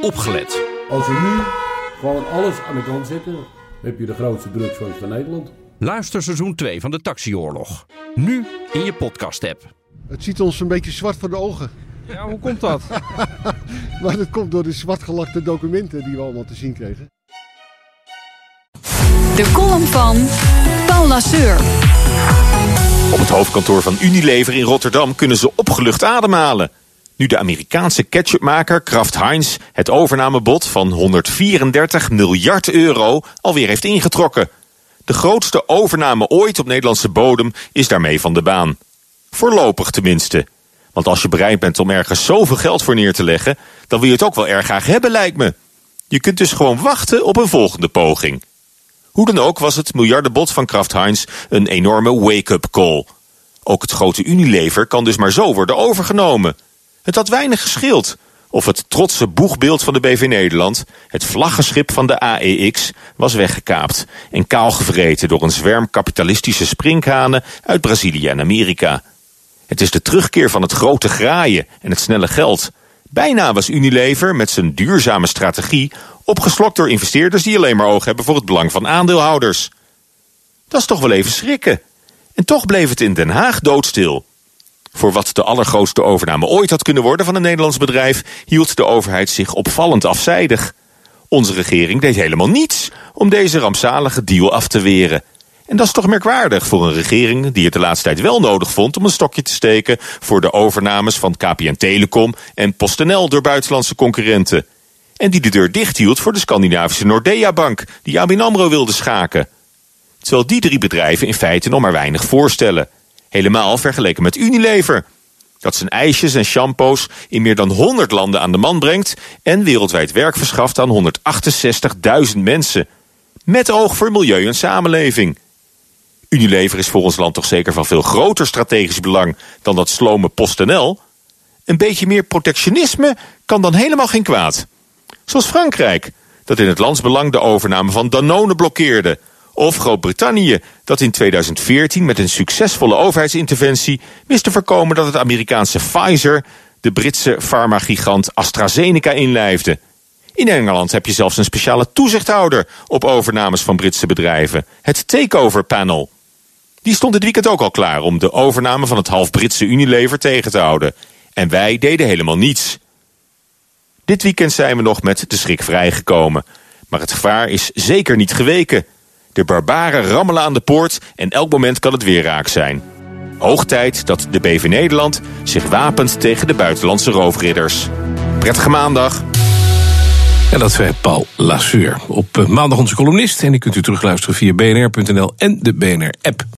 opgelet. Als we nu gewoon alles aan de kant zetten, heb je de grootste drugsfans van Nederland. Luister seizoen 2 van de Taxioorlog. Nu in je podcast-app. Het ziet ons een beetje zwart voor de ogen. Ja, hoe komt dat? Maar dat komt door de zwartgelakte documenten die we allemaal te zien kregen. De column van Paul Lasseur. Op het hoofdkantoor van Unilever in Rotterdam kunnen ze opgelucht ademhalen. Nu de Amerikaanse ketchupmaker Kraft Heinz het overnamebod van 134 miljard euro alweer heeft ingetrokken. De grootste overname ooit op Nederlandse bodem is daarmee van de baan. Voorlopig tenminste. Want als je bereid bent om ergens zoveel geld voor neer te leggen, dan wil je het ook wel erg graag hebben, lijkt me. Je kunt dus gewoon wachten op een volgende poging. Hoe dan ook was het miljardenbod van Kraft Heinz een enorme wake-up call. Ook het grote Unilever kan dus maar zo worden overgenomen. Het had weinig gescheeld of het trotse boegbeeld van de BV Nederland, het vlaggenschip van de AEX, was weggekaapt en kaalgevreten door een zwerm kapitalistische sprinkhanen uit Brazilië en Amerika. Het is de terugkeer van het grote graaien en het snelle geld. Bijna was Unilever met zijn duurzame strategie opgeslokt door investeerders die alleen maar oog hebben voor het belang van aandeelhouders. Dat is toch wel even schrikken. En toch bleef het in Den Haag doodstil. Voor wat de allergrootste overname ooit had kunnen worden van een Nederlands bedrijf, hield de overheid zich opvallend afzijdig. Onze regering deed helemaal niets om deze rampzalige deal af te weren. En dat is toch merkwaardig voor een regering die het de laatste tijd wel nodig vond om een stokje te steken voor de overnames van KPN Telecom en PostNL door buitenlandse concurrenten. En die de deur dicht hield voor de Scandinavische Nordea-bank, die ABN AMRO wilde schaken. Terwijl die drie bedrijven in feite nog maar weinig voorstellen. Helemaal vergeleken met Unilever. Dat zijn ijsjes en shampoos in meer dan 100 landen aan de man brengt en wereldwijd werk verschaft aan 168.000 mensen. Met oog voor milieu en samenleving. Unilever is voor ons land toch zeker van veel groter strategisch belang dan dat slome PostNL? Een beetje meer protectionisme kan dan helemaal geen kwaad. Zoals Frankrijk, dat in het landsbelang de overname van Danone blokkeerde. Of Groot-Brittannië, dat in 2014 met een succesvolle overheidsinterventie wist te voorkomen dat het Amerikaanse Pfizer de Britse farmagigant AstraZeneca inlijfde. In Engeland heb je zelfs een speciale toezichthouder op overnames van Britse bedrijven, het Takeover Panel. Die stond dit weekend ook al klaar om de overname van het half Britse Unilever tegen te houden. En wij deden helemaal niets. Dit weekend zijn we nog met de schrik vrijgekomen. Maar het gevaar is zeker niet geweken. De barbaren rammelen aan de poort en elk moment kan het weer raak zijn. Hoog tijd dat de BV Nederland zich wapent tegen de buitenlandse roofridders. Prettige maandag. En dat zei Paul Lasseur. Op maandag onze columnist. En die kunt u terugluisteren via bnr.nl en de BNR-app.